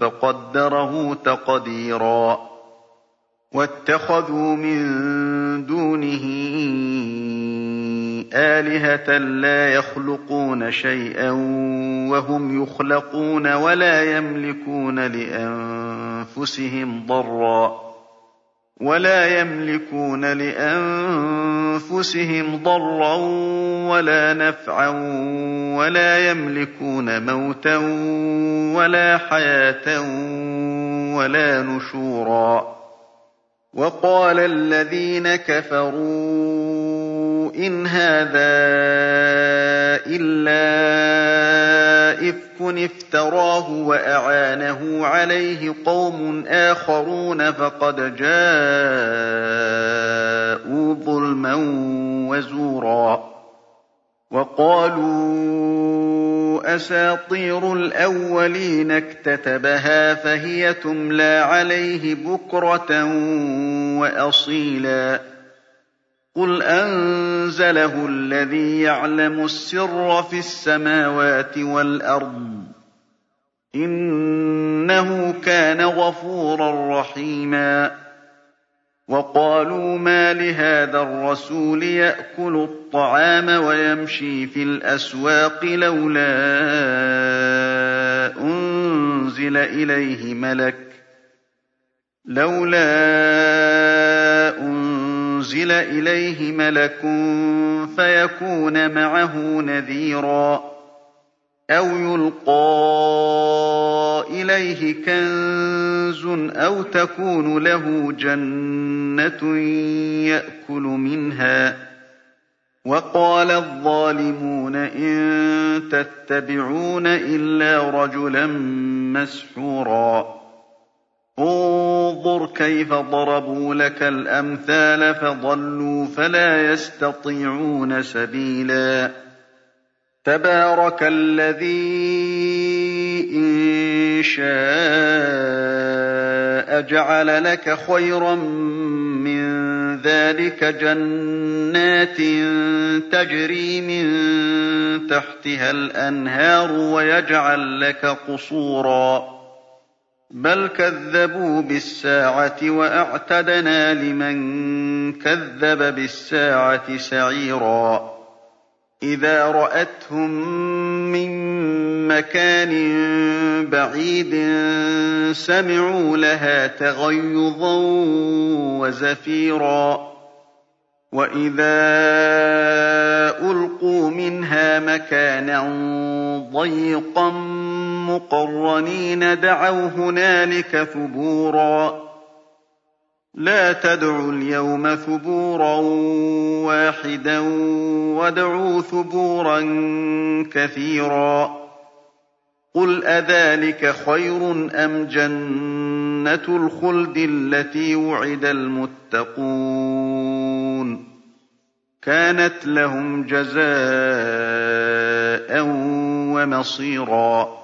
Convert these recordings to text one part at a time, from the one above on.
فقدره تقديرا. واتخذوا من دونه آلهة لا يخلقون شيئا وهم يخلقون ولا يملكون لأنفسهم ضرًّا. ولا يملكون لأنفسهم ضرا ولا نفعا ولا يملكون موتا ولا حياة ولا نشورا. وقال الذين كفروا إن هذا إفك افتراه وأعانه عليه قوم آخرون فقد جاءوا ظلما وزورا وقالوا أساطير الأولين اكتتبها فهي تملى عليه بكرة وأصيلا قل أنزله الذي يعلم السر في السماوات والأرض إنه كان غفورا رحيما. وقالوا ما لهذا الرسول يأكل الطعام ويمشي في الأسواق لولا أنزل إليه ملك لولا أنزل إليه ملك فيكون معه نذيرا. أَوْ يُلْقَىٰ إِلَيْهِ كَنزٌ أَوْ تَكُونُ لَهُ جَنَّةٌ يَأْكُلُ مِنْهَا ۚ وَقَالَ الظَّالِمُونَ إِن تَتَّبِعُونَ إِلَّا رَجُلًا مَّسْحُورًا انظُرْ كَيْفَ ضَرَبُوا لَكَ الْأَمْثَالَ فَضَلُّوا فَلَا يَسْتَطِيعُونَ سَبِيلًا تبارك الذي إن شاء جعل لك خيرا من ذلك جنات تجري من تحتها الأنهار ويجعل لك قصورا. بل كذبوا بالساعة وأعتدنا لمن كذب بالساعة سعيرا. إِذَا رَأَتْهُم مِّن مَّكَانٍ بَعِيدٍ سَمِعُوا لَهَا تَغَيُّظًا وَزَفِيرًا. وَإِذَا أُلْقُوا مِنْهَا مَكَانًا ضَيِّقًا مُّقَرَّنِينَ دَعَوْا هُنَالِكَ ثُبُورًا. لَّا تَدْعُوا الْيَوْمَ ثُبُورًا وَاحِدًا وَادْعُوا ثُبُورًا كَثِيرًا. قُلْ أَذَٰلِكَ خَيْرٌ أَمْ جَنَّةُ الْخُلْدِ الَّتِي وُعِدَ الْمُتَّقُونَ؟ كَانَتْ لَهُمْ جَزَاءً وَمَصِيرًا.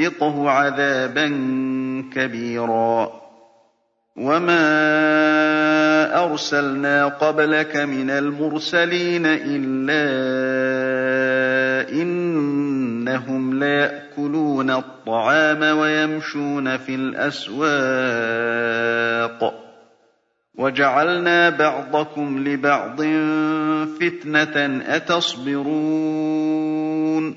نُذِقْهُ عَذَابًا كَبِيرًا. وَمَا أَرْسَلْنَا قَبْلَكَ مِنَ الْمُرْسَلِينَ إِلَّا إِنَّهُمْ لَيَأْكُلُونَ الطَّعَامَ وَيَمْشُونَ فِي الْأَسْوَاقِ ۗ. وَجَعَلْنَا بَعْضَكُمْ لِبَعْضٍ فِتْنَةً. أَتَصْبِرُونَ ۗ؟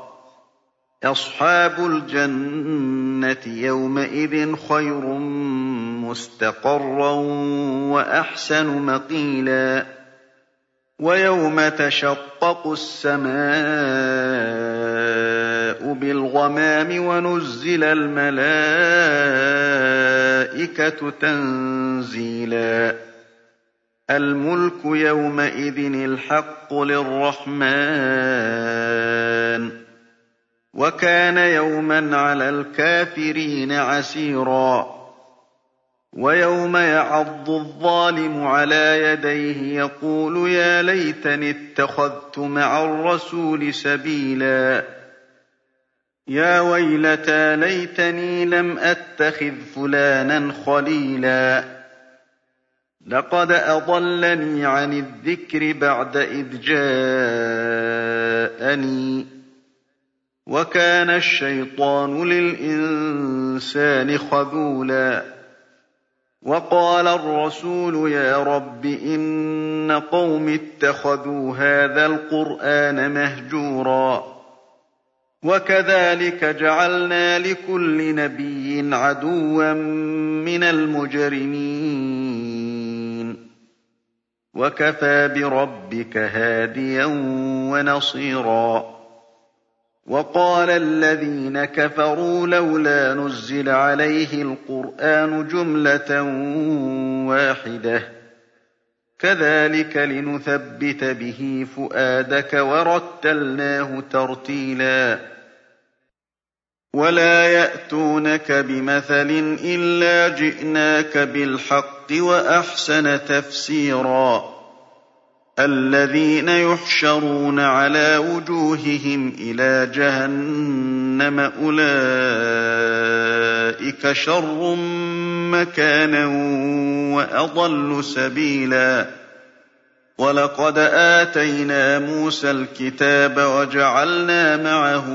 أَصْحَابُ الْجَنَّةِ يَوْمَئِذٍ خَيْرٌ مُّسْتَقَرًّا وَأَحْسَنُ مَقِيلًا وَيَوْمَ تَشَقَّقُ السَّمَاءُ بِالْغَمَامِ وَنُزِّلَ الْمَلَائِكَةُ تَنزِيلًا الْمُلْكُ يَوْمَئِذٍ الْحَقُّ لِلرَّحْمَٰنِ وَكَانَ يَوْمًا عَلَى الْكَافِرِينَ عَسِيرًا. وَيَوْمَ يَعَضُّ الظَّالِمُ عَلَىٰ يَدَيْهِ يَقُولُ يَا لَيْتَنِي اتَّخَذْتُ مَعَ الرَّسُولِ سَبِيلًا. يَا وَيْلَتَىٰ لَيْتَنِي لَمْ أَتَّخِذْ فُلَانًا خَلِيلًا. لَّقَدْ أَضَلَّنِي عَنِ الذِّكْرِ بَعْدَ إِذْ جَاءَنِي. وَكَانَ الشَّيْطَانُ لِلْإِنسَانِ خَذُولًا. وَقَالَ الرَّسُولُ يَا رَبِّ إِنَّ قَوْمِي اتَّخَذُوا هَٰذَا الْقُرْآنَ مَهْجُورًا. وَكَذَٰلِكَ جَعَلْنَا لِكُلِّ نَبِيٍّ عَدُوًّا مِّنَ الْمُجْرِمِينَ. وَكَفَىٰ بِرَبِّكَ هَادِيًا وَنَصِيرًا. وَقَالَ الَّذِينَ كَفَرُوا لَوْلَا نُزِّلَ عَلَيْهِ الْقُرْآنُ جُمْلَةً وَاحِدَةً ۚ. كَذَٰلِكَ لِنُثَبِّتَ بِهِ فُؤَادَكَ وَرَتَّلْنَاهُ تَرْتِيلًا. وَلَا يَأْتُونَكَ بِمَثَلٍ إِلَّا جِئْنَاكَ بِالْحَقِّ وَأَحْسَنَ تَفْسِيرًا. الَّذِينَ يُحْشَرُونَ عَلَىٰ وُجُوهِهِمْ إِلَىٰ جَهَنَّمَ أُولَٰئِكَ شَرٌّ مَّكَانًا وَأَضَلُّ سَبِيلًا. وَلَقَدْ آتَيْنَا مُوسَى الْكِتَابَ وَجَعَلْنَا مَعَهُ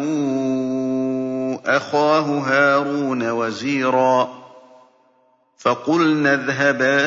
أَخَاهُ هَارُونَ وَزِيرًا. فَقُلْنَا اذْهَبَا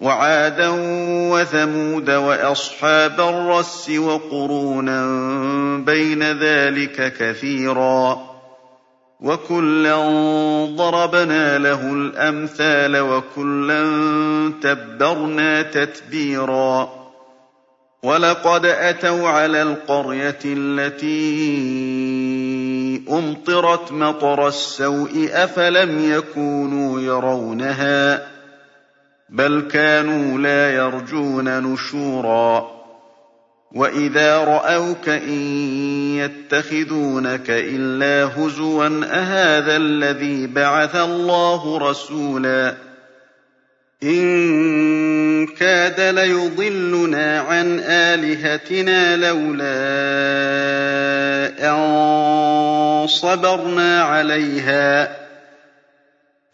وَعَادًا وَثَمُودَ وَأَصْحَابَ الرَّسِّ وَقُرُونًا بَيْنَ ذَٰلِكَ كَثِيرًا ۚ وَكُلًّا ضَرَبْنَا لَهُ الْأَمْثَالَ وَكُلًّا تَبَّرْنَا تَتْبِيرًا وَلَقَدْ أَتَوْا عَلَى الْقَرْيَةِ الَّتِي أمطرت مطر السوء أفلم يكونوا يرونها بل كانوا لا يرجون نشورا. وإذا رأوك إن يتخذونك إلا هزوا أهذا الذي بعث الله رسولا؟ إن كاد ليضلنا عن آلهتنا لولا أن صبرنا عليها.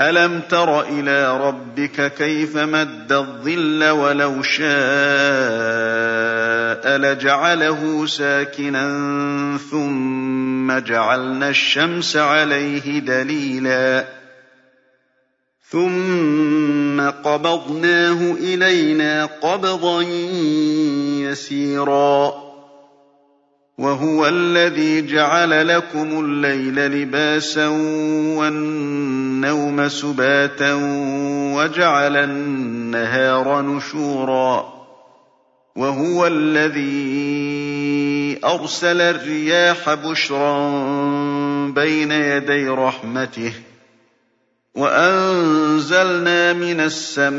ألم تر إلى ربك كيف مد الظل ولو شاء لجعله ساكنا ثم جعلنا الشمس عليه دليلا ثم قبضناه إلينا قبضا يسيرا وهو الذي جعل لكم الليل لباسا والنوم سباتا وجعل النهار نشورا وهو الذي أرسل الرياح بشرا بين يدي رحمته وأنزلنا من السماء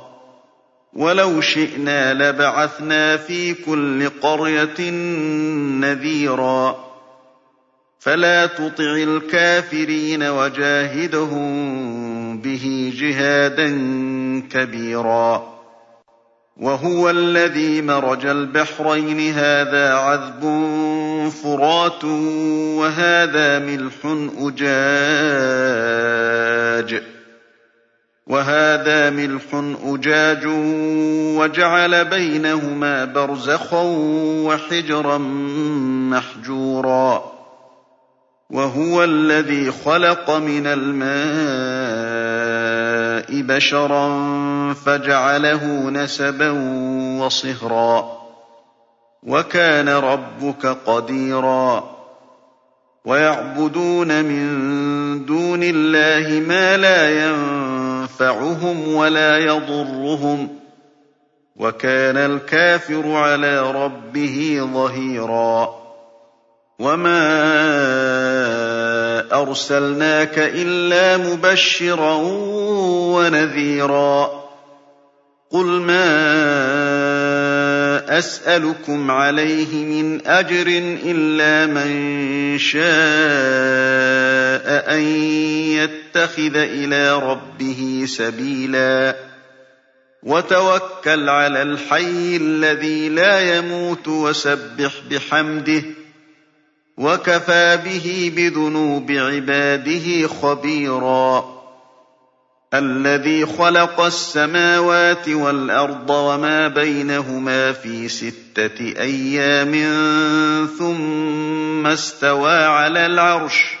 وَلَوْ شِئْنَا لَبَعَثْنَا فِي كُلِّ قَرْيَةٍ نَّذِيرًا. فَلَا تُطِعِ الْكَافِرِينَ وَجَاهِدْهُم بِهِ جِهَادًا كَبِيرًا. وَهُوَ الَّذِي مَرَجَ الْبَحْرَيْنِ هَٰذَا عَذْبٌ فُرَاتٌ وَهَٰذَا مِلْحٌ أُجَاجٌ. وهذا ملح أجاج وجعل بينهما برزخا وحجرا محجورا وهو الذي خلق من الماء بشرا فجعله نسبا وصهرا وكان ربك قديرا ويعبدون من دون الله ما لا ينفع ينفعهم ولا يضرهم وكان الكافر على ربه ظهيرا. وما أرسلناك إلا مبشرا ونذيرا. قل ما أسألكم عليه من أجر إلا من شاء أن يتخذ إلى ربه سبيلا. وتوكل على الحي الذي لا يموت وسبح بحمده. وكفى به بذنوب عباده خبيرا. الذي خلق السماوات والأرض وما بينهما في ستة أيام ثم استوى على العرش.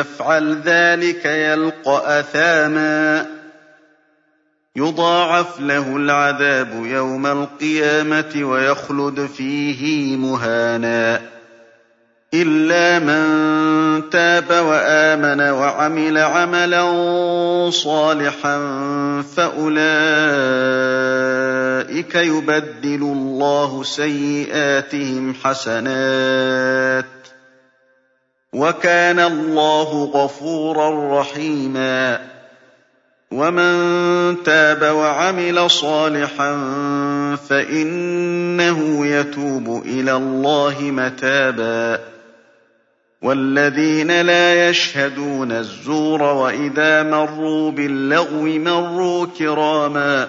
يَفْعَلْ ذَٰلِكَ يَلْقَ أَثَامًا. يُضَاعَفْ لَهُ الْعَذَابُ يَوْمَ الْقِيَامَةِ وَيَخْلُدْ فِيهِ مُهَانًا. إِلَّا مَن تَابَ وَآمَنَ وَعَمِلَ عَمَلًا صَالِحًا فَأُولَٰئِكَ يُبَدِّلُ اللَّهُ سَيِّئَاتِهِمْ حَسَنَاتٍ ۗ. وَكَانَ اللَّهُ غَفُورًا رَّحِيمًا. وَمَن تَابَ وَعَمِلَ صَالِحًا فَإِنَّهُ يَتُوبُ إِلَى اللَّهِ مَتَابًا. وَالَّذِينَ لَا يَشْهَدُونَ الزُّورَ وَإِذَا مَرُّوا بِاللَّغْوِ مَرُّوا كِرَامًا.